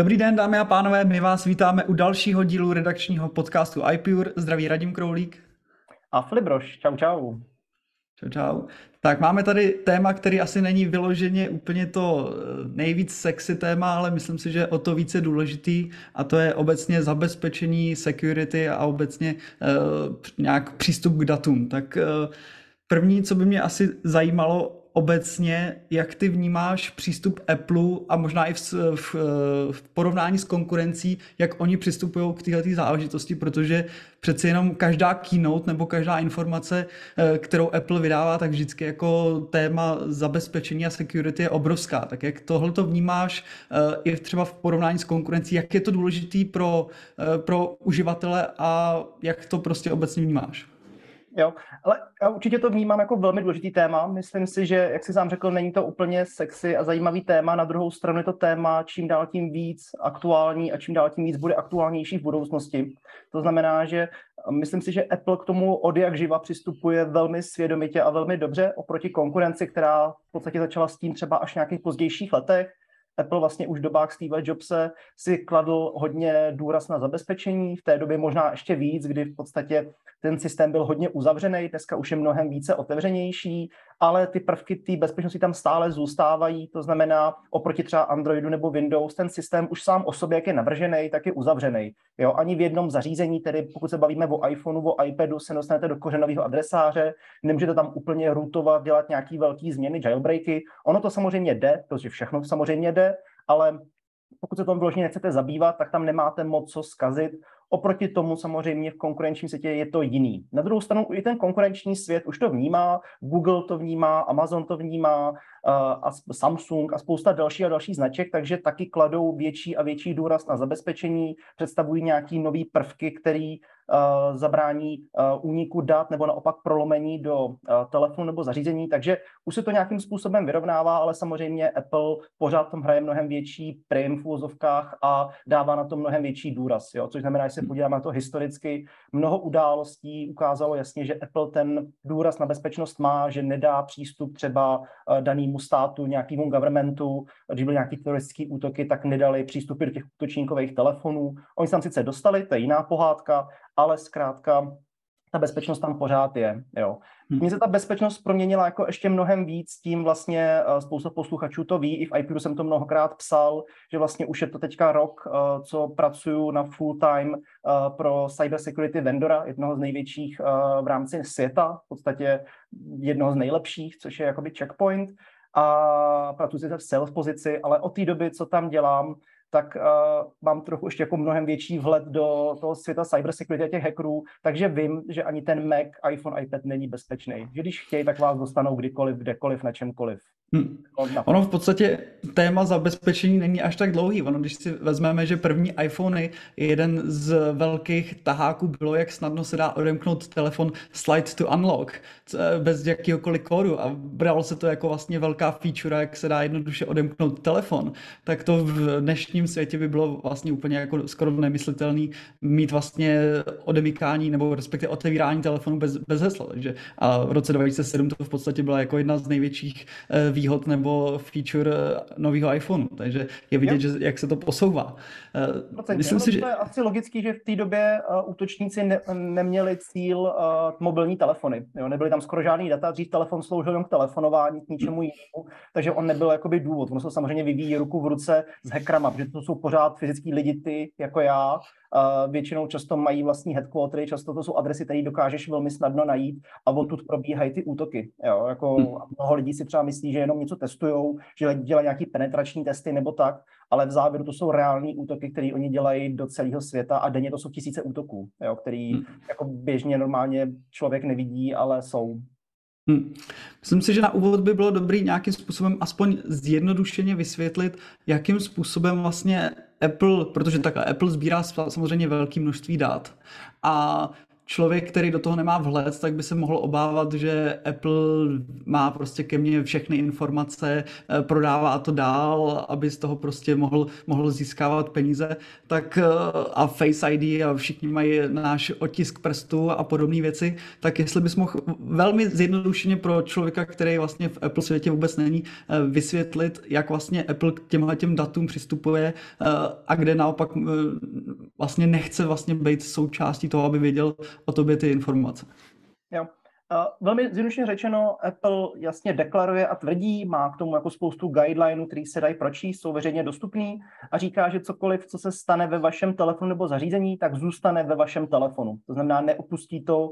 Dobrý den, dámy a pánové, my vás vítáme u dalšího dílu redakčního podcastu iPure. Zdraví Radim Kroulík. A Filip Broš, čau čau. Čau čau. Tak máme tady téma, který asi není vyloženě úplně to eh, nejvíc sexy téma, ale myslím si, že o to více důležitý a to je obecně zabezpečení security a obecně uh, nějak přístup k datům. Tak uh, první, co by mě asi zajímalo, obecně, jak ty vnímáš přístup Apple a možná i v, v, v porovnání s konkurencí, jak oni přistupují k této záležitosti, protože přeci jenom každá keynote nebo každá informace, eh, kterou Apple vydává, tak vždycky jako téma zabezpečení a security je obrovská. Tak jak tohle to vnímáš eh, i třeba v porovnání s konkurencí, jak je to důležitý pro, eh, pro uživatele a jak to prostě obecně vnímáš? Jo, ale já určitě to vnímám jako velmi důležitý téma. Myslím si, že, jak jsi sám řekl, není to úplně sexy a zajímavý téma. Na druhou stranu je to téma čím dál tím víc aktuální a čím dál tím víc bude aktuálnější v budoucnosti. To znamená, že myslím si, že Apple k tomu od jak živa přistupuje velmi svědomitě a velmi dobře oproti konkurenci, která v podstatě začala s tím třeba až v nějakých pozdějších letech Apple vlastně už v dobách Steve Jobse si kladl hodně důraz na zabezpečení, v té době možná ještě víc, kdy v podstatě ten systém byl hodně uzavřený, dneska už je mnohem více otevřenější, ale ty prvky té bezpečnosti tam stále zůstávají, to znamená oproti třeba Androidu nebo Windows, ten systém už sám o sobě, jak je navržený, tak je uzavřený. Jo, ani v jednom zařízení, tedy pokud se bavíme o iPhoneu, o iPadu, se dostanete do kořenového adresáře, nemůžete tam úplně rootovat, dělat nějaký velký změny, jailbreaky. Ono to samozřejmě jde, protože všechno samozřejmě jde, ale pokud se tomu vyloženě nechcete zabývat, tak tam nemáte moc co zkazit. Oproti tomu samozřejmě v konkurenčním světě je to jiný. Na druhou stranu i ten konkurenční svět už to vnímá, Google to vnímá, Amazon to vnímá, a Samsung a spousta dalších a dalších značek, takže taky kladou větší a větší důraz na zabezpečení, představují nějaký nový prvky, který zabrání úniku dat nebo naopak prolomení do telefonu nebo zařízení, takže už se to nějakým způsobem vyrovnává, ale samozřejmě Apple pořád v tom hraje mnohem větší prim v úzovkách a dává na to mnohem větší důraz, jo? což znamená, že se podíváme na to historicky, mnoho událostí ukázalo jasně, že Apple ten důraz na bezpečnost má, že nedá přístup třeba daným danému státu, nějakému governmentu, když byly nějaké teroristické útoky, tak nedali přístupy do těch útočníkových telefonů. Oni se tam sice dostali, to je jiná pohádka, ale zkrátka ta bezpečnost tam pořád je. Jo. Hm. Mně se ta bezpečnost proměnila jako ještě mnohem víc, tím vlastně eh, spousta posluchačů to ví, i v iPuru jsem to mnohokrát psal, že vlastně už je to teďka rok, eh, co pracuju na full time eh, pro cyber security vendora, jednoho z největších v rámci světa, v podstatě jednoho z nejlepších, což je jakoby checkpoint a pracuji se v sales pozici, ale od té doby, co tam dělám, tak uh, mám trochu ještě jako mnohem větší vhled do toho světa cybersecurity a těch hackerů, takže vím, že ani ten Mac, iPhone, iPad není bezpečný. Že když chtějí, tak vás dostanou kdykoliv, kdekoliv, na čemkoliv. Hmm. Ono v podstatě téma zabezpečení není až tak dlouhý. Ono, když si vezmeme, že první iPhony, jeden z velkých taháků bylo, jak snadno se dá odemknout telefon slide to unlock bez jakéhokoliv kódu a bralo se to jako vlastně velká feature, jak se dá jednoduše odemknout telefon, tak to v dnešním světě by bylo vlastně úplně jako skoro nemyslitelný mít vlastně odemykání nebo respektive otevírání telefonu bez, bez hesla. Takže a v roce 2007 to v podstatě byla jako jedna z největších eh, výhod nebo feature eh, nového iPhoneu, takže je vidět, že, jak se to posouvá. Eh, myslím no, si, že... To je asi logický, že v té době uh, útočníci ne, neměli cíl uh, mobilní telefony. Jo? Nebyly tam skoro žádný data, dřív telefon sloužil jen k telefonování, k ničemu jinému, takže on nebyl jakoby důvod. Ono se samozřejmě vyvíjí ruku v ruce s hackrama, protože to jsou pořád fyzický lidi, ty jako já, většinou často mají vlastní headquartery, často to jsou adresy, které dokážeš velmi snadno najít a odtud probíhají ty útoky. Jo? Jako hmm. Mnoho lidí si třeba myslí, že jenom něco testují, že dělají nějaký penetrační testy nebo tak, ale v závěru to jsou reální útoky, které oni dělají do celého světa a denně to jsou tisíce útoků, jo? který hmm. jako běžně normálně člověk nevidí, ale jsou. Hmm. Myslím si, že na úvod by bylo dobrý nějakým způsobem aspoň zjednodušeně vysvětlit, jakým způsobem vlastně Apple, protože takhle Apple sbírá samozřejmě velké množství dat a člověk, který do toho nemá vhled, tak by se mohl obávat, že Apple má prostě ke mně všechny informace, eh, prodává to dál, aby z toho prostě mohl, mohl získávat peníze, tak eh, a Face ID a všichni mají náš otisk prstu a podobné věci, tak jestli bys mohl velmi zjednodušeně pro člověka, který vlastně v Apple světě vůbec není, eh, vysvětlit, jak vlastně Apple k těmhle těm datům přistupuje a kde naopak vlastně nechce vlastně být součástí toho, aby věděl o tobě ty informace. Jo. Velmi zjednodušeně řečeno, Apple jasně deklaruje a tvrdí, má k tomu jako spoustu guidelineů, který se dají pročíst, jsou veřejně dostupný a říká, že cokoliv, co se stane ve vašem telefonu nebo zařízení, tak zůstane ve vašem telefonu. To znamená, neopustí to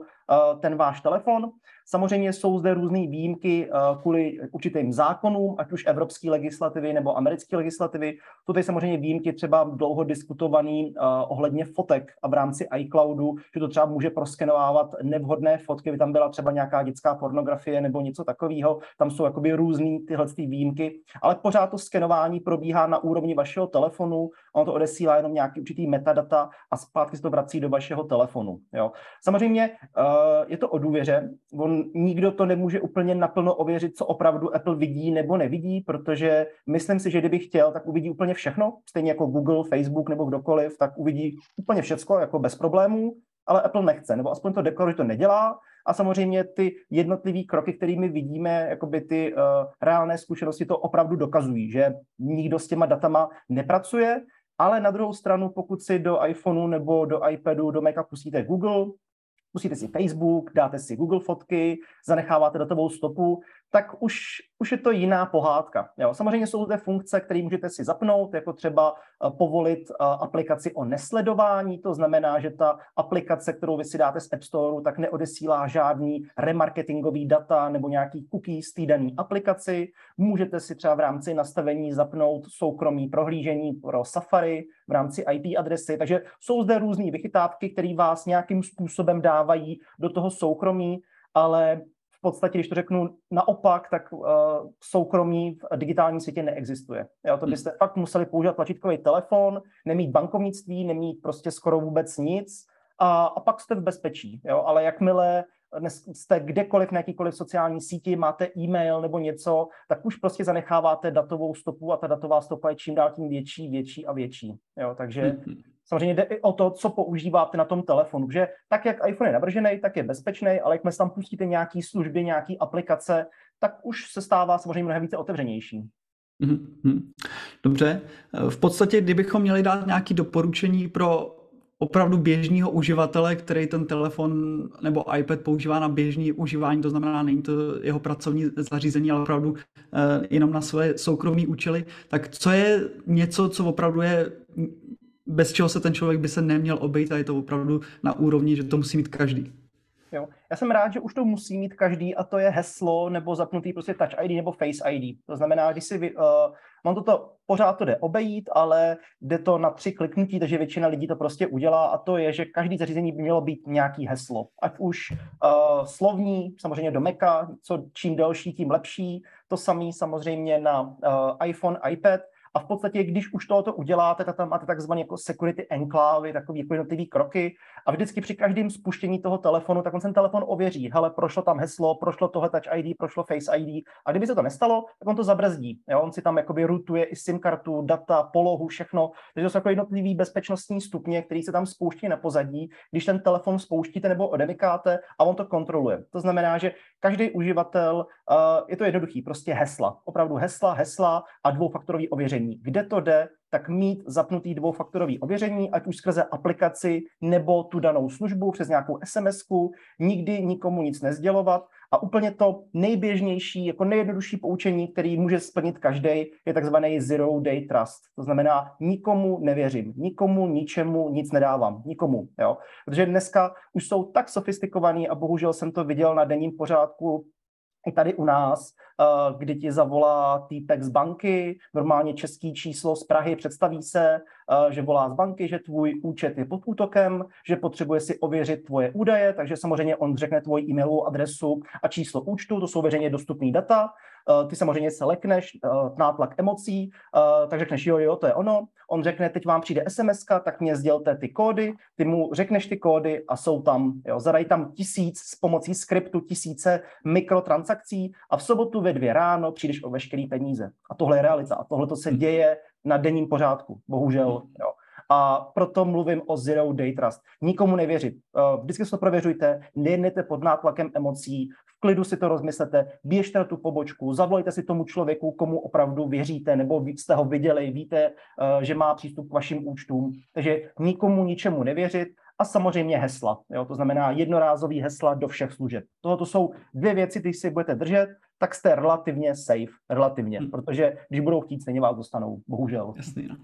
ten váš telefon. Samozřejmě jsou zde různé výjimky kvůli určitým zákonům, ať už evropské legislativy nebo americké legislativy. Jsou tady samozřejmě výjimky třeba dlouho diskutovaný ohledně fotek a v rámci iCloudu, že to třeba může proskenovávat nevhodné fotky, by tam byla třeba nějaká dětská pornografie nebo něco takového. Tam jsou jakoby různé tyhle výjimky, ale pořád to skenování probíhá na úrovni vašeho telefonu, ono to odesílá jenom nějaký určitý metadata a zpátky se to vrací do vašeho telefonu. Jo. Samozřejmě je to o důvěře. On, nikdo to nemůže úplně naplno ověřit, co opravdu Apple vidí nebo nevidí, protože myslím si, že kdyby chtěl, tak uvidí úplně všechno, stejně jako Google, Facebook nebo kdokoliv, tak uvidí úplně všechno jako bez problémů, ale Apple nechce, nebo aspoň to deklaruje, že to nedělá. A samozřejmě ty jednotlivé kroky, kterými vidíme, jakoby ty uh, reálné zkušenosti to opravdu dokazují, že nikdo s těma datama nepracuje, ale na druhou stranu, pokud si do iPhoneu nebo do iPadu, do Maca pustíte Google, pustíte si Facebook, dáte si Google fotky, zanecháváte datovou stopu, tak už, už je to jiná pohádka. Jo. Samozřejmě jsou zde funkce, které můžete si zapnout, jako třeba uh, povolit uh, aplikaci o nesledování, to znamená, že ta aplikace, kterou vy si dáte z App Store, tak neodesílá žádný remarketingový data nebo nějaký cookies dané aplikaci. Můžete si třeba v rámci nastavení zapnout soukromí prohlížení pro Safari v rámci IP adresy, takže jsou zde různé vychytávky, které vás nějakým způsobem dávají do toho soukromí, ale v podstatě, když to řeknu naopak, tak uh, soukromí v digitálním světě neexistuje. Jo, to hmm. byste fakt museli používat tlačítkový telefon, nemít bankovnictví, nemít prostě skoro vůbec nic a, a pak jste v bezpečí. Jo? Ale jakmile jste kdekoliv na jakýkoliv sociální síti, máte e-mail nebo něco, tak už prostě zanecháváte datovou stopu a ta datová stopa je čím dál tím větší, větší a větší. Jo? Takže mm-hmm. Samozřejmě jde i o to, co používáte na tom telefonu, že tak, jak iPhone je navržený, tak je bezpečný, ale jakmile tam pustíte nějaký služby, nějaký aplikace, tak už se stává samozřejmě mnohem více otevřenější. Mhm. Dobře. V podstatě, kdybychom měli dát nějaké doporučení pro opravdu běžného uživatele, který ten telefon nebo iPad používá na běžný užívání, to znamená, není to jeho pracovní zařízení, ale opravdu uh, jenom na své soukromé účely, tak co je něco, co opravdu je bez čeho se ten člověk by se neměl obejít a je to opravdu na úrovni, že to musí mít každý. Jo. Já jsem rád, že už to musí mít každý a to je heslo nebo zapnutý prostě Touch ID nebo Face ID. To znamená, když si vy, uh, mám toto, pořád to jde obejít, ale jde to na tři kliknutí, takže většina lidí to prostě udělá a to je, že každý zařízení by mělo být nějaký heslo. Ať už uh, slovní, samozřejmě do Maca, co čím delší, tím lepší. To samý samozřejmě na uh, iPhone, iPad, a v podstatě, když už tohoto uděláte, tak tam máte takzvané jako security enklávy, takové jako jednotlivé kroky a vždycky při každém spuštění toho telefonu, tak on ten telefon ověří, hele, prošlo tam heslo, prošlo tohle Touch ID, prošlo Face ID a kdyby se to nestalo, tak on to zabrzdí. Jo? On si tam jakoby routuje i SIM kartu, data, polohu, všechno. Takže to jsou jako jednotlivý bezpečnostní stupně, který se tam spouští na pozadí, když ten telefon spouštíte nebo odemykáte a on to kontroluje. To znamená, že každý uživatel, uh, je to jednoduchý, prostě hesla. Opravdu hesla, hesla a dvoufaktorový ověření. Kde to jde, tak mít zapnutý dvoufaktorový ověření, ať už skrze aplikaci nebo tu danou službu přes nějakou sms nikdy nikomu nic nezdělovat. A úplně to nejběžnější, jako nejjednodušší poučení, který může splnit každý, je takzvaný zero day trust. To znamená, nikomu nevěřím, nikomu, ničemu, nic nedávám, nikomu. Jo? Protože dneska už jsou tak sofistikovaný a bohužel jsem to viděl na denním pořádku i tady u nás, eh, kdy ti zavolá týpek z banky, normálně český číslo z Prahy, představí se, eh, že volá z banky, že tvůj účet je pod útokem, že potřebuje si ověřit tvoje údaje, takže samozřejmě on řekne tvoji e-mailovou adresu a číslo účtu, to jsou veřejně dostupné data. Ty samozřejmě se lekneš, nátlak emocí, tak řekneš jo, jo, to je ono. On řekne, teď vám přijde SMS, tak mě sdělte ty kódy, ty mu řekneš ty kódy a jsou tam, jo, zadají tam tisíc s pomocí skriptu tisíce mikrotransakcí a v sobotu ve dvě ráno přijdeš o veškerý peníze. A tohle je realita. A tohle to se hmm. děje na denním pořádku, bohužel. Jo. A proto mluvím o zero day trust. Nikomu nevěřit. Eh, vždycky se to prověřujte, nejednete pod nátlakem emocí, v klidu si to rozmyslete, běžte na tu pobočku, zavolejte si tomu člověku, komu opravdu věříte, nebo jste ho viděli, víte, eh, že má přístup k vašim účtům. Takže nikomu ničemu nevěřit a samozřejmě hesla. Jo? To znamená jednorázový hesla do všech služeb. Tohle jsou dvě věci, když si budete držet, tak jste relativně safe, relativně, hmm. protože když budou chtít, stejně vás dostanou, bohužel. Jasný, no.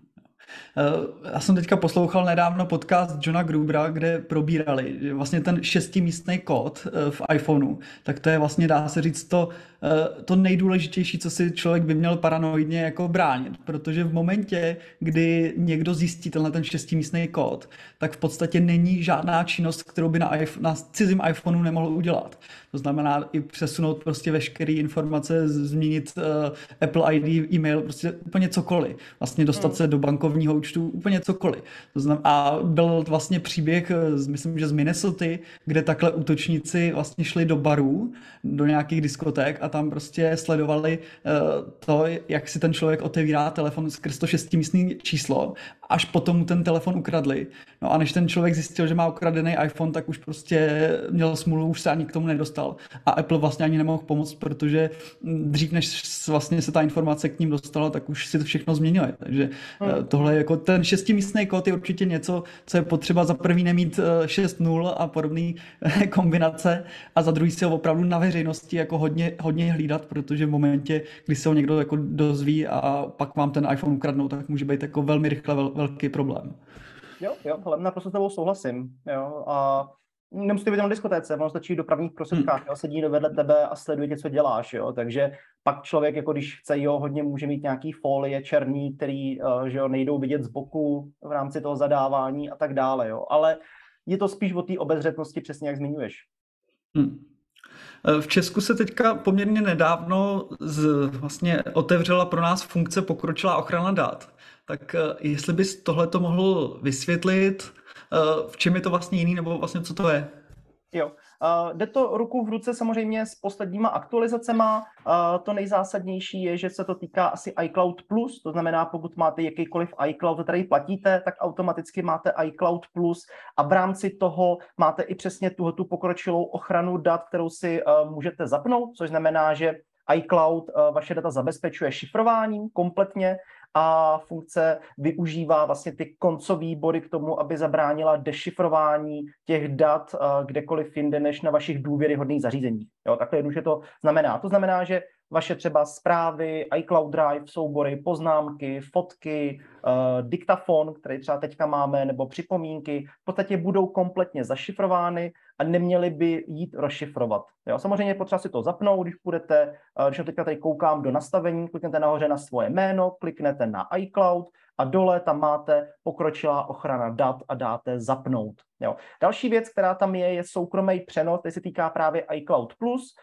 Eh, já jsem teďka poslouchal nedávno podcast Johna Grubera, kde probírali že vlastně ten šestimístný kód eh, v iPhoneu, tak to je vlastně, dá se říct, to, eh, to nejdůležitější, co si člověk by měl paranoidně jako bránit, protože v momentě, kdy někdo zjistí tenhle ten šestimístný kód, tak v podstatě není žádná činnost, kterou by na, iPhone, na cizím iPhoneu nemohl udělat. To znamená i přesunout prostě veškeré informace, změnit uh, Apple ID, e-mail, prostě úplně cokoliv. Vlastně dostat hmm. se do bankovního účtu, úplně cokoliv. To znamená, a byl vlastně příběh, eh, myslím, že z Minnesota, kde takhle útočníci vlastně šli do barů, do nějakých diskoték a tam prostě sledovali uh, to, jak si ten člověk otevírá telefon skrz to šestimístný číslo až potom mu ten telefon ukradli. No a než ten člověk zjistil, že má ukradený iPhone, tak už prostě měl smůlu, už se ani k tomu nedostal. A Apple vlastně ani nemohl pomoct, protože dřív, než vlastně se ta informace k ním dostala, tak už si to všechno změnili. Takže hmm. Tohle jako ten šestimístný kód je určitě něco, co je potřeba za prvý nemít 6.0 eh, a podobné eh, kombinace a za druhý si ho opravdu na veřejnosti jako hodně, hodně hlídat, protože v momentě, kdy se ho někdo jako dozví a pak vám ten iPhone ukradnou, tak může být jako velmi rychle vel, velký problém. Jo, jo, hele, naprosto s tebou souhlasím. Jo, a nemusíte být na diskotéce, ono stačí v dopravních prostředkách, hmm. jo, sedí vedle tebe a sleduje tě, co děláš, jo, takže pak člověk, jako když chce, jo, hodně může mít nějaký folie černý, který, uh, že jo, nejdou vidět z boku v rámci toho zadávání a tak dále, jo, ale je to spíš o té obezřetnosti, přesně jak zmiňuješ. Hmm. Eh, v Česku se teďka poměrně nedávno z, vlastně otevřela pro nás funkce pokročilá ochrana dat. Tak eh, jestli bys tohle to mohl vysvětlit, eh, v čem je to vlastně jiný, nebo vlastně co to je? Jo, Uh, jde to ruku v ruce samozřejmě s posledníma aktualizacema. To nejzásadnější je, že se to týká asi iCloud Plus, to znamená, pokud máte jakýkoliv iCloud, který platíte, tak automaticky máte iCloud Plus a v rámci toho máte i přesně tuhle tu pokročilou ochranu dat, kterou si můžete zapnout, což znamená, že iCloud vaše data zabezpečuje šifrováním kompletně a funkce využívá vlastně ty koncové body k tomu, aby zabránila dešifrování těch dat uh, kdekoliv jinde než na vašich důvěryhodných zařízeních. Jo, takhle jednoduše to znamená. To znamená, že vaše třeba zprávy, iCloud Drive, soubory, poznámky, fotky, uh, diktafon, který třeba teďka máme, nebo připomínky, v podstatě budou kompletně zašifrovány a neměli by jít rozšifrovat. Jo, samozřejmě je potřeba si to zapnout, když budete, uh, když teďka tady koukám do nastavení, kliknete nahoře na svoje jméno, kliknete na iCloud a dole tam máte pokročilá ochrana dat a dáte zapnout. Jo. Další věc, která tam je, je soukromý přenos, který se týká právě iCloud+, Plus,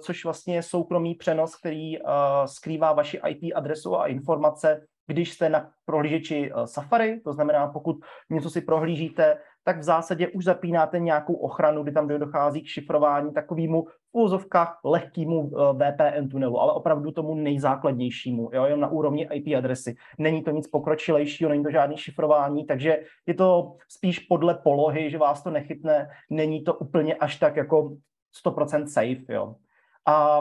což vlastně je soukromý přenos, který uh, skrývá vaši IP adresu a informace, když jste na prohlížeči uh, Safari, to znamená, pokud něco si prohlížíte, tak v zásadě už zapínáte nějakou ochranu, kdy tam dochází k šifrování takovému v úzovkách lehkému VPN tunelu, ale opravdu tomu nejzákladnějšímu, jo, jenom na úrovni IP adresy. Není to nic pokročilejšího, není to žádný šifrování, takže je to spíš podle polohy, že vás to nechytne, není to úplně až tak jako 100% safe, jo. A,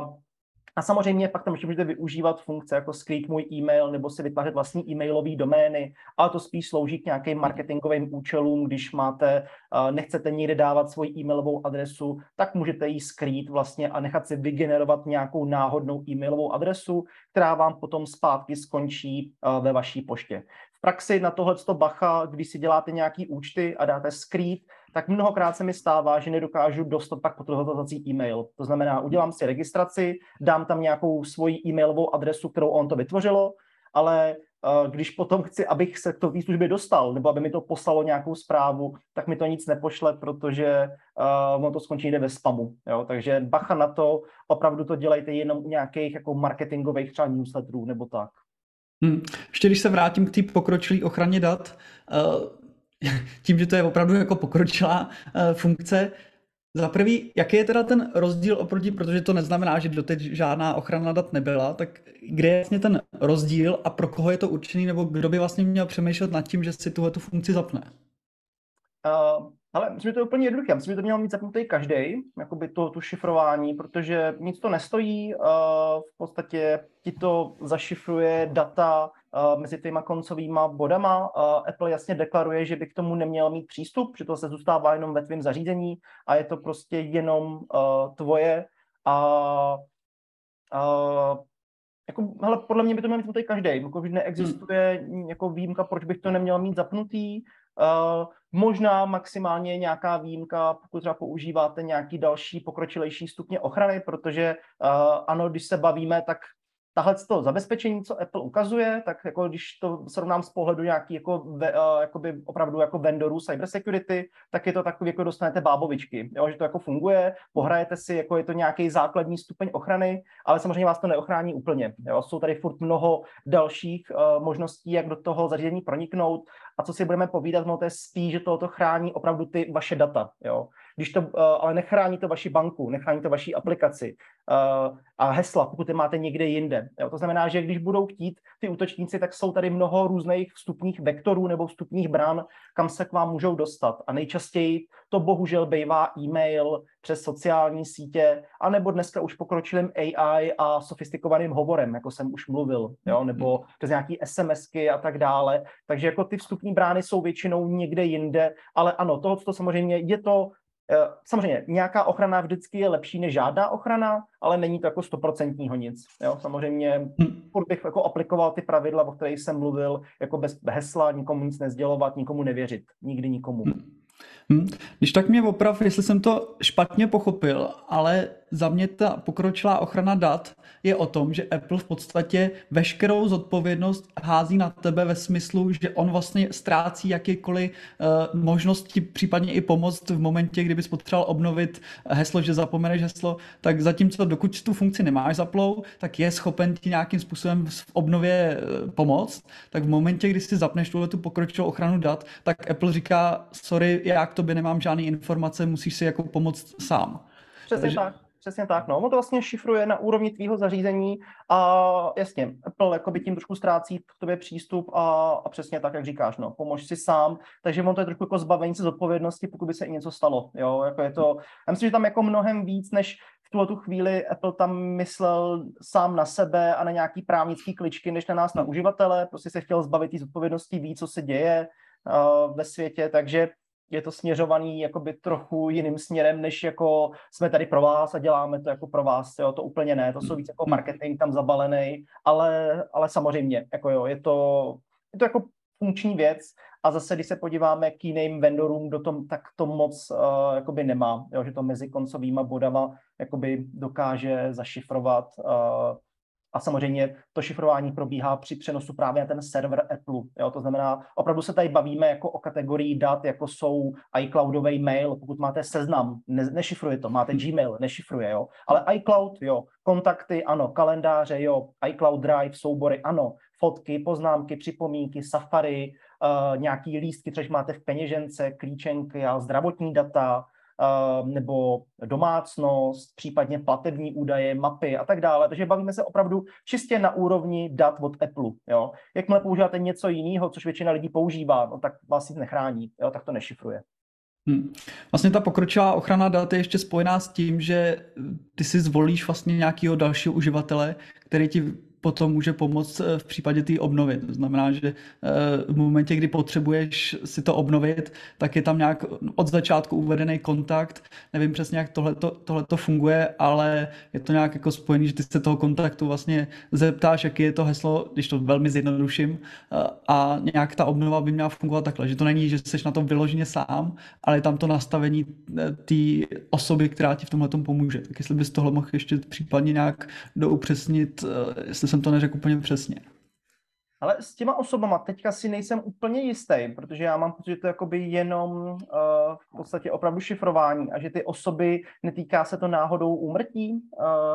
a samozřejmě pak tam ještě můžete využívat funkce jako skrýt můj e-mail nebo si vytvářet vlastní e-mailové domény, ale to spíš slouží k nějakým marketingovým účelům, když máte, nechcete nikde dávat svoji e-mailovou adresu, tak můžete ji skrýt vlastně a nechat si vygenerovat nějakou náhodnou e-mailovou adresu, která vám potom zpátky skončí ve vaší poště. Praxi na tohle bacha, když si děláte nějaký účty a dáte skrýt, tak mnohokrát se mi stává, že nedokážu dostat pak potvrzovací e-mail. To znamená, udělám si registraci, dám tam nějakou svoji e-mailovou adresu, kterou on to vytvořilo, ale když potom chci, abych se k té službě dostal, nebo aby mi to poslalo nějakou zprávu, tak mi to nic nepošle, protože uh, to skončí někde ve spamu. Jo? Takže bacha na to, opravdu to dělejte jenom u nějakých jako marketingových třeba newsletterů nebo tak. Hmm. Ještě když se vrátím k té pokročilé ochraně dat, uh, tím, že to je opravdu jako pokročilá uh, funkce, za prvý, jaký je teda ten rozdíl oproti, protože to neznamená, že doteď žádná ochrana dat nebyla, tak kde je vlastně ten rozdíl a pro koho je to určený, nebo kdo by vlastně měl přemýšlet nad tím, že si tuhle tu funkci zapne? Uh, ale myslím, že to je úplně jednoduché. Myslím, že to měl mít zapnutý každý, jakoby to, tu šifrování, protože nic to nestojí. Uh, v podstatě ti to zašifruje data uh, mezi těma koncovýma bodama. Uh, Apple jasně deklaruje, že by k tomu neměl mít přístup, že to se zůstává jenom ve tvém zařízení a je to prostě jenom tvoje. A uh, jako, hele, podle mě by to měl mít zapnutý každý. Jako, neexistuje hmm. jako výjimka, proč bych to neměl mít zapnutý. Uh, možná maximálně nějaká výjimka, pokud třeba používáte nějaký další pokročilejší stupně ochrany, protože uh, ano, když se bavíme, tak tahle to zabezpečení, co Apple ukazuje, tak jako když to srovnám z pohledu nějaký jako, ve, uh, jakoby opravdu jako vendorů cybersecurity, tak je to takový, jako dostanete bábovičky, jo, že to jako funguje, pohrajete si, jako je to nějaký základní stupeň ochrany, ale samozřejmě vás to neochrání úplně. Jo. Jsou tady furt mnoho dalších uh, možností, jak do toho zařízení proniknout a co si budeme povídat, no to je spíš, že to chrání opravdu ty vaše data. Jo když to, uh, ale nechrání to vaši banku, nechrání to vaši aplikaci uh, a hesla, pokud je máte někde jinde. Jo, to znamená, že když budou chtít ty útočníci, tak jsou tady mnoho různých vstupních vektorů nebo vstupních bran, kam se k vám můžou dostat. A nejčastěji to bohužel bývá e-mail přes sociální sítě, anebo dneska už pokročilým AI a sofistikovaným hovorem, jako jsem už mluvil, jo, nebo přes nějaký SMSky a tak dále. Takže jako ty vstupní brány jsou většinou někde jinde, ale ano, toho, to samozřejmě je to Eh, samozřejmě, nějaká ochrana vždycky je lepší než žádná ochrana, ale není to jako stoprocentního nic. Jo? Samozřejmě hm. furt bych jako aplikoval ty pravidla, o kterých jsem mluvil, jako bez hesla, nikomu nic nezdělovat, nikomu nevěřit, nikdy nikomu. Hm. hm. Když tak mě oprav, jestli jsem to špatně pochopil, ale za mě ta pokročilá ochrana dat je o tom, že Apple v podstatě veškerou zodpovědnost hází na tebe ve smyslu, že on vlastně ztrácí jakýkoliv uh, možnost ti případně i pomoct v momentě, kdyby potřeboval obnovit heslo, že zapomeneš heslo, tak zatímco dokud tu funkci nemáš zaplou, tak je schopen ti nějakým způsobem v obnově uh, pomoct, tak v momentě, kdy si zapneš tuhle tu pokročilou ochranu dat, tak Apple říká, sorry, já k tobě nemám žádné informace, musíš si jako pomoct sám. Přesně Takže... tak. Přesně tak, no. On to vlastně šifruje na úrovni tvýho zařízení a jasně, Apple jakoby tím trošku ztrácí k tobě přístup a, a přesně tak, jak říkáš, no, pomož si sám, takže on to je trošku jako zbavení se z odpovědnosti, pokud by se i něco stalo, jo, jako je to, já myslím, že tam jako mnohem víc, než v tuhle tu chvíli Apple tam myslel sám na sebe a na nějaký právnický kličky, než na nás, na uživatele, prostě se chtěl zbavit té zodpovědnosti, ví, co se děje uh, ve světě, takže je to směřovaný jakoby trochu jiným směrem, než jako jsme tady pro vás a děláme to jako pro vás, jo, to úplně ne, to jsou víc jako marketing tam zabalený, ale, ale samozřejmě, jako jo, je to, je to jako funkční věc a zase, když se podíváme k jiným vendorům, do tom, tak to moc uh, jakoby nemá, jo, že to mezi koncovýma bodama jakoby dokáže zašifrovat uh, a samozřejmě to šifrování probíhá při přenosu právě na ten server Apple. Jo? To znamená, opravdu se tady bavíme jako o kategorii dat, jako jsou iCloudový mail, pokud máte seznam, ne, nešifruje to, máte Gmail, nešifruje, jo. Ale iCloud, jo, kontakty, ano, kalendáře, jo, iCloud Drive, soubory, ano, fotky, poznámky, připomínky, Safari, uh, nějaký lístky, což máte v peněžence, klíčenky a zdravotní data, nebo domácnost, případně platební údaje, mapy a tak dále. Takže bavíme se opravdu čistě na úrovni dat od Apple. Jo? Jakmile používáte něco jiného, což většina lidí používá, no, tak vás nic nechrání, jo? tak to nešifruje. Hmm. Vlastně ta pokročilá ochrana dat je ještě spojená s tím, že ty si zvolíš vlastně nějakého dalšího uživatele, který ti potom může pomoct eh, v případě té obnovy. To znamená, že eh, v momentě, kdy potřebuješ si to obnovit, tak je tam nějak od začátku uvedený kontakt. Nevím přesně, jak tohle to funguje, ale je to nějak jako spojený, že ty se toho kontaktu vlastně zeptáš, jaký je to heslo, když to velmi zjednoduším, eh, a nějak ta obnova by měla fungovat takhle, že to není, že jsi na tom vyloženě sám, ale je tam to nastavení té osoby, která ti v tomhle pomůže. Tak jestli bys tohle mohl ještě případně nějak doupřesnit, jestli jsem to neřekl úplně přesně. Ale s těma osobama teďka si nejsem úplně jistý, protože já mám pocit, že to je jakoby jenom uh, v podstatě opravdu šifrování a že ty osoby, netýká se to náhodou úmrtí,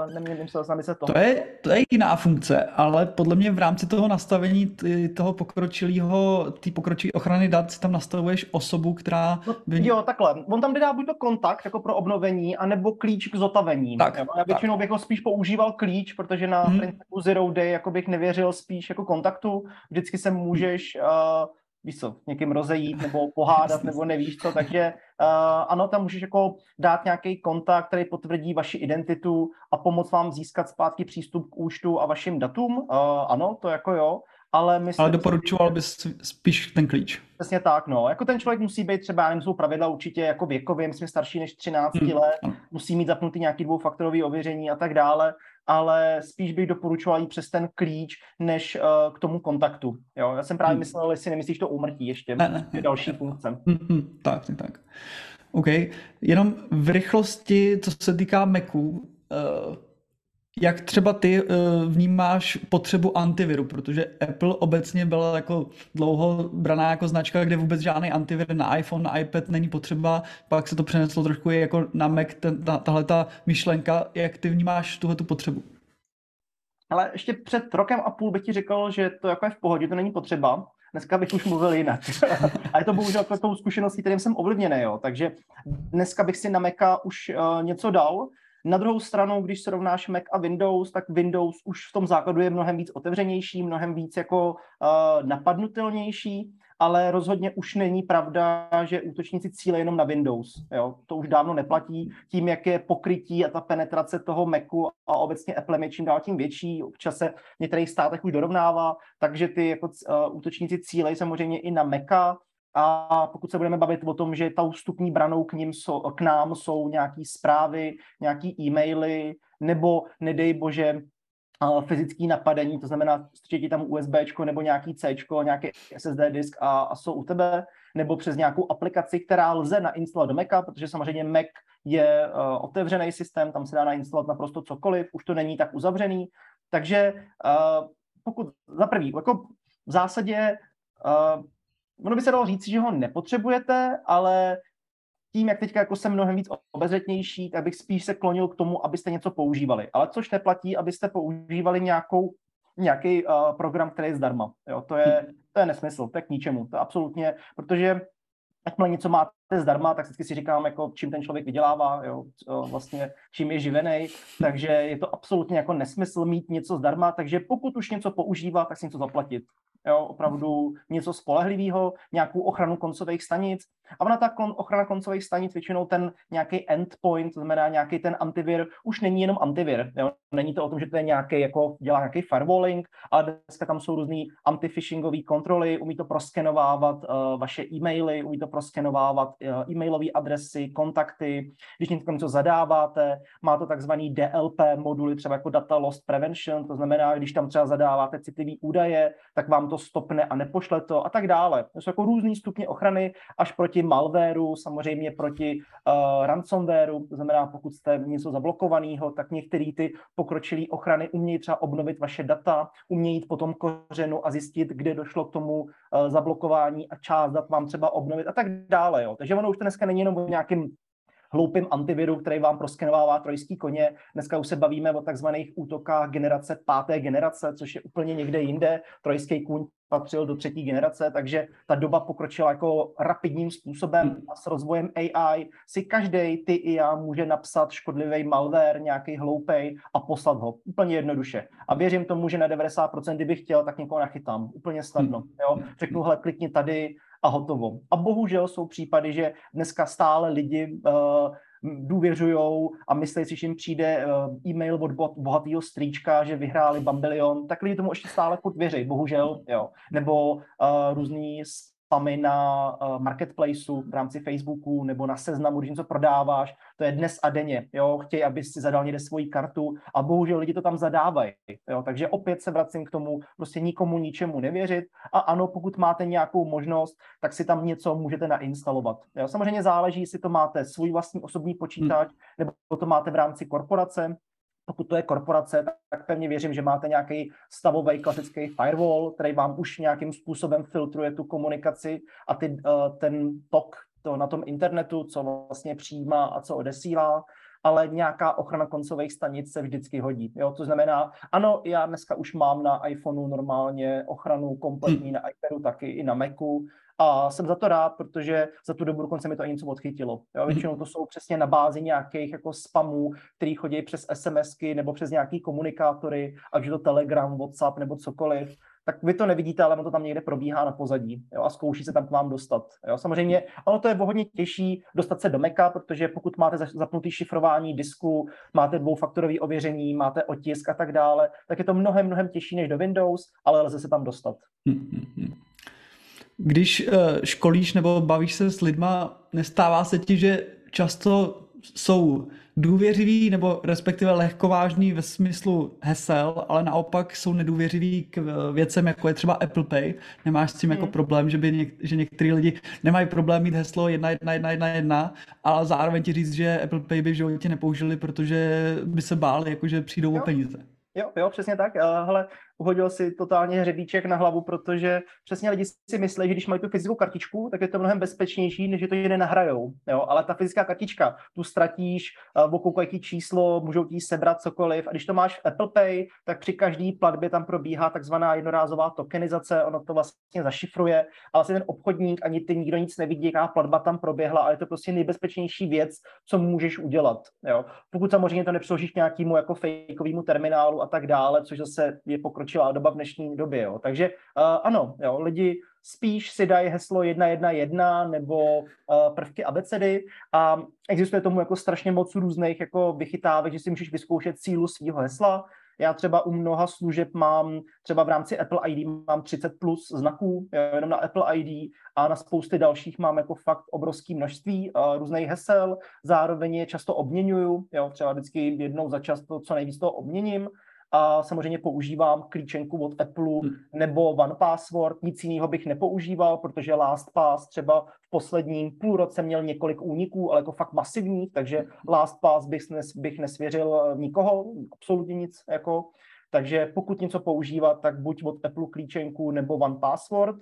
uh, neměl se se toho. To je, to je jiná funkce, ale podle mě v rámci toho nastavení ty, toho pokročilého, ty pokročilé ochrany dat si tam nastavuješ osobu, která... No, by... Jo, takhle. On tam dá buď to kontakt jako pro obnovení, anebo klíč k zotavení. Tak, Já většinou tak. bych ho spíš používal klíč, protože na hmm. principu Zero Day jako bych nevěřil spíš jako kontaktu, vždycky se můžeš, uh, víš co, někým rozejít nebo pohádat nebo nevíš co, takže uh, ano, tam můžeš jako dát nějaký kontakt, který potvrdí vaši identitu a pomoct vám získat zpátky přístup k účtu a vašim datům. Uh, ano, to jako jo, ale myslím, Ale doporučoval bys spíš ten klíč. Přesně tak, no. Jako ten člověk musí být třeba, já nevím, jsou pravidla určitě jako věkově, myslím starší než 13 hmm. let, musí mít zapnutý nějaký dvoufaktorový ověření a tak dále, ale spíš bych doporučoval jít přes ten klíč, než uh, k tomu kontaktu. Jo? Já jsem právě hmm. myslel, jestli nemyslíš to úmrtí ještě, ne, ne, je další ne, funkce. Hmm, hmm, tak, tak. OK. Jenom v rychlosti, co se týká Macu, uh, jak třeba ty uh, vnímáš potřebu antiviru, protože Apple obecně byla jako dlouho braná jako značka, kde vůbec žádný antivir na iPhone, na iPad není potřeba, pak se to přeneslo trošku i jako na Mac, ten, ta, tahle ta myšlenka, jak ty vnímáš tuhle tu potřebu? Ale ještě před rokem a půl bych ti řekl, že to jako je v pohodě, to není potřeba. Dneska bych už mluvil jinak. a je to bohužel tou zkušeností, kterým jsem ovlivněný. Jo. Takže dneska bych si na Maca už uh, něco dal, na druhou stranu, když srovnáš Mac a Windows, tak Windows už v tom základu je mnohem víc otevřenější, mnohem víc jako uh, napadnutelnější, ale rozhodně už není pravda, že útočníci cíle jenom na Windows. Jo? To už dávno neplatí. Tím, jak je pokrytí a ta penetrace toho Macu a obecně Apple je čím dál tím větší, občas se v některých státech už dorovnává, takže ty jako, uh, útočníci cílejí samozřejmě i na Maca, a pokud se budeme bavit o tom, že tou vstupní branou k, ním jsou, k nám jsou nějaké zprávy, nějaké e-maily, nebo nedej bože fyzické napadení, to znamená, strčí tam USB nebo nějaký C, nějaký SSD disk a, a jsou u tebe, nebo přes nějakou aplikaci, která lze nainstalovat do Maca, protože samozřejmě Mac je uh, otevřený systém, tam se dá nainstalovat naprosto cokoliv, už to není tak uzavřený. Takže uh, pokud za prvý, jako v zásadě uh, ono by se dalo říct, že ho nepotřebujete, ale tím, jak teďka jako jsem mnohem víc obezřetnější, tak bych spíš se klonil k tomu, abyste něco používali. Ale což neplatí, abyste používali nějakou, nějaký uh, program, který je zdarma. Jo, to, je, to je nesmysl, to je k ničemu. To absolutně, protože jakmile něco máte zdarma, tak vždycky si říkám, jako, čím ten člověk vydělává, jo, vlastně čím je živený, takže je to absolutně jako nesmysl mít něco zdarma, takže pokud už něco používá, tak si něco zaplatit jo, opravdu něco spolehlivého, nějakou ochranu koncových stanic. A ona ta kon, ochrana koncových stanic, většinou ten nějaký endpoint, to znamená nějaký ten antivir, už není jenom antivir. Jo. Není to o tom, že to je nějaký, jako dělá nějaký firewalling, ale dneska tam jsou různé antifishingové kontroly, umí to proskenovávat uh, vaše e-maily, umí to proskenovávat uh, e-mailové adresy, kontakty. Když něco zadáváte, má to takzvaný DLP moduly, třeba jako Data Loss Prevention, to znamená, když tam třeba zadáváte citlivé údaje, tak vám to stopne a nepošle to a tak dále. To jsou jako různý stupně ochrany až proti malwareu, samozřejmě proti uh, ransomwareu, to znamená, pokud jste něco zablokovaného, tak některé ty pokročilé ochrany umějí třeba obnovit vaše data, umějí jít po tom kořenu a zjistit, kde došlo k tomu uh, zablokování a část dat vám třeba obnovit a tak dále. Jo. Takže ono už to dneska není jenom o nějakým hloupým antiviru, který vám proskenovává trojský koně. Dneska už se bavíme o takzvaných útokách generace páté generace, což je úplně někde jinde. Trojský kůň patřil do třetí generace, takže ta doba pokročila jako rapidním způsobem a s rozvojem AI si každý, ty i já, může napsat škodlivý malware, nějaký hloupej a poslat ho. Úplně jednoduše. A věřím tomu, že na 90%, kdybych chtěl, tak někoho nachytám. Úplně snadno. Jo? Řeknu, hele, klikni tady, a hotovo. A bohužel jsou případy, že dneska stále lidi uh, důvěřují a myslí si, že jim přijde uh, e-mail od bohatého strýčka, že vyhráli Bambilion, tak lidi tomu ještě stále furt věří, bohužel, jo. Nebo uh, různý spamy na uh, marketplaceu v rámci Facebooku nebo na seznamu, když něco prodáváš, to je dnes a denně, jo, chtějí, aby si zadal někde svoji kartu a bohužel lidi to tam zadávají, jo, takže opět se vracím k tomu, prostě nikomu ničemu nevěřit a ano, pokud máte nějakou možnost, tak si tam něco můžete nainstalovat. Jo, samozřejmě záleží, jestli to máte svůj vlastní osobní počítač, nebo to máte v rámci korporace, pokud to je korporace, tak pevně věřím, že máte nějaký stavový klasický firewall, který vám už nějakým způsobem filtruje tu komunikaci a ty, ten tok to na tom internetu, co vlastně přijímá a co odesílá ale nějaká ochrana koncových stanic se vždycky hodí. Jo? To znamená, ano, já dneska už mám na iPhoneu normálně ochranu kompletní, na iPadu taky, i na Macu, a jsem za to rád, protože za tu dobu dokonce mi to i něco odchytilo. Jo? Většinou to jsou přesně na bázi nějakých jako spamů, který chodí přes SMSky nebo přes nějaký komunikátory, ať je to Telegram, WhatsApp nebo cokoliv tak vy to nevidíte, ale ono to tam někde probíhá na pozadí jo, a zkouší se tam k vám dostat. Jo. Samozřejmě ono to je hodně těžší dostat se do Meka, protože pokud máte zapnutý šifrování disku, máte dvoufaktorový ověření, máte otisk a tak dále, tak je to mnohem, mnohem těžší než do Windows, ale lze se tam dostat. Když eh, školíš nebo bavíš se s lidma, nestává se ti, že často jsou důvěřiví nebo respektive lehkovážní ve smyslu hesel, ale naopak jsou nedůvěřiví k věcem, jako je třeba Apple Pay. Nemáš s tím jako hmm. problém, že by něk, že některý lidi nemají problém mít heslo 1.1.1.1, ale zároveň ti říct, že Apple Pay by v životě nepoužili, protože by se báli, jako že přijdou jo. o peníze. Jo, jo, přesně tak. Hele, uhodil si totálně hřebíček na hlavu, protože přesně lidi si myslí, že když mají tu fyzickou kartičku, tak je to mnohem bezpečnější, než že to jiné nahrajou. Jo? Ale ta fyzická kartička, tu ztratíš, okoukají číslo, můžou ti sebrat cokoliv. A když to máš v Apple Pay, tak při každý platbě tam probíhá takzvaná jednorázová tokenizace, ono to vlastně zašifruje, ale vlastně ten obchodník ani ty nikdo nic nevidí, jaká platba tam proběhla, ale je to prostě nejbezpečnější věc, co můžeš udělat. Jo? Pokud samozřejmě to nepřeložíš nějakému jako fejkovému terminálu a tak dále, což zase je pokročilé pokročilá doba v dnešní době. Jo. Takže uh, ano, jo, lidi spíš si dají heslo 111 nebo uh, prvky abecedy a existuje tomu jako strašně moc různých jako vychytávek, že si můžeš vyzkoušet sílu svého hesla. Já třeba u mnoha služeb mám, třeba v rámci Apple ID mám 30 plus znaků, jo, jenom na Apple ID a na spousty dalších mám jako fakt obrovské množství uh, různých hesel, zároveň je často obměňuju, jo, třeba vždycky jednou za čas to co nejvíc toho obměním, a samozřejmě používám klíčenku od Apple hmm. nebo One Password, nic jiného bych nepoužíval, protože LastPass třeba v posledním půl roce měl několik úniků, ale jako fakt masivních, takže LastPass bych, nes, bych nesvěřil eh, nikoho, absolutně nic. Jako. Takže pokud něco používat, tak buď od Apple klíčenku nebo One Password.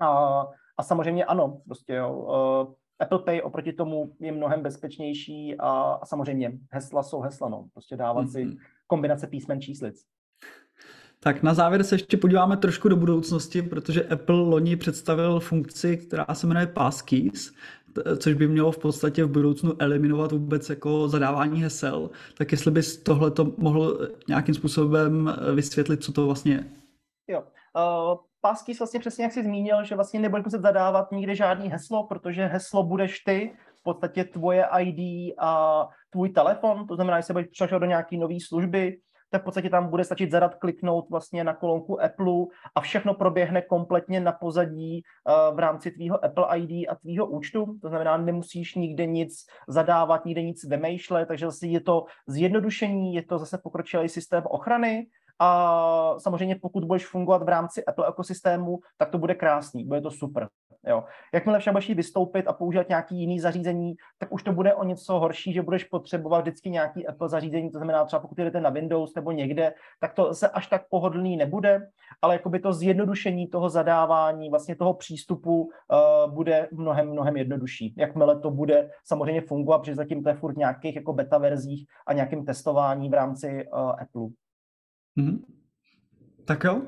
A, a samozřejmě ano, prostě jo, uh, Apple Pay oproti tomu je mnohem bezpečnější a, a samozřejmě hesla jsou hesla, no. Prostě dávat mm-hmm. si kombinace písmen číslic. Tak na závěr se ještě podíváme trošku do budoucnosti, protože Apple loni představil funkci, která se jmenuje Passkeys, což by mělo v podstatě v budoucnu eliminovat vůbec jako zadávání hesel. Tak jestli bys tohle to mohl nějakým způsobem vysvětlit, co to vlastně je? Jo. Uh, Passkeys vlastně přesně jak jsi zmínil, že vlastně nebudeš muset zadávat nikde žádný heslo, protože heslo budeš ty, v podstatě tvoje ID a tvůj telefon, to znamená, že se budeš přišel do nějaké nové služby, tak v podstatě tam bude stačit zadat kliknout vlastně na kolonku Apple a všechno proběhne kompletně na pozadí uh, v rámci tvýho Apple ID a tvýho účtu. To znamená, nemusíš nikde nic zadávat, nikde nic vymýšlet, takže zase je to zjednodušení, je to zase pokročilý systém ochrany a samozřejmě pokud budeš fungovat v rámci Apple ekosystému, tak to bude krásný, bude to super. Jo. Jakmile však budeš vystoupit a používat nějaký jiný zařízení, tak už to bude o něco horší, že budeš potřebovat vždycky nějaký Apple zařízení, to znamená třeba pokud jdete na Windows nebo někde, tak to se až tak pohodlný nebude, ale jakoby to zjednodušení toho zadávání, vlastně toho přístupu uh, bude mnohem, mnohem jednodušší. Jakmile to bude samozřejmě fungovat, protože zatím to je furt nějakých jako beta verzích a nějakým testování v rámci uh, Apple. Mm-hmm. Tak jo,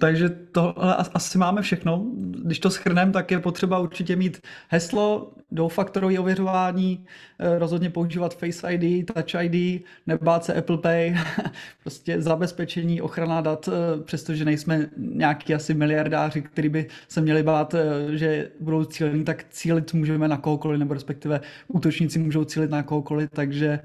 takže tohle asi máme všechno. Když to schrneme, tak je potřeba určitě mít heslo, dvoufaktorové ověřování, eh, rozhodně používat Face ID, Touch ID, nebát se Apple Pay, prostě zabezpečení, ochrana dat, eh, přestože nejsme nějaký asi miliardáři, kteří by se měli bát, eh, že budou cílení, tak cílit můžeme na kohokoliv, nebo respektive útočníci můžou cílit na kohokoliv, takže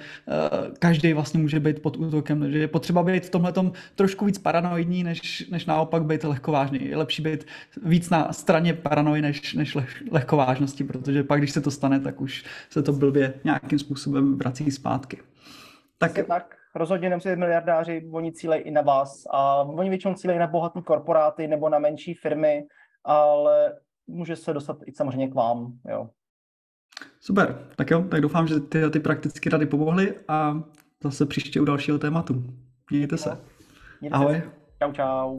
každý vlastně může být pod útokem. že je potřeba být v tomhle trošku víc paranoidní, než, než naopak být lehkovážný. Je lepší být víc na straně paranoji než, než leh, lehkovážnosti, protože pak, když se to stane, tak už se to blbě nějakým způsobem vrací zpátky. Tak, tak rozhodně nemusíte miliardáři, oni cílejí i na vás a oni většinou cílejí na bohaté korporáty nebo na menší firmy, ale může se dostat i samozřejmě k vám. Jo. Super, tak jo, tak doufám, že ty, ty praktické rady pomohly a zase příště u dalšího tématu. Mějte se. Mějte Ahoj. Se. Čau, čau.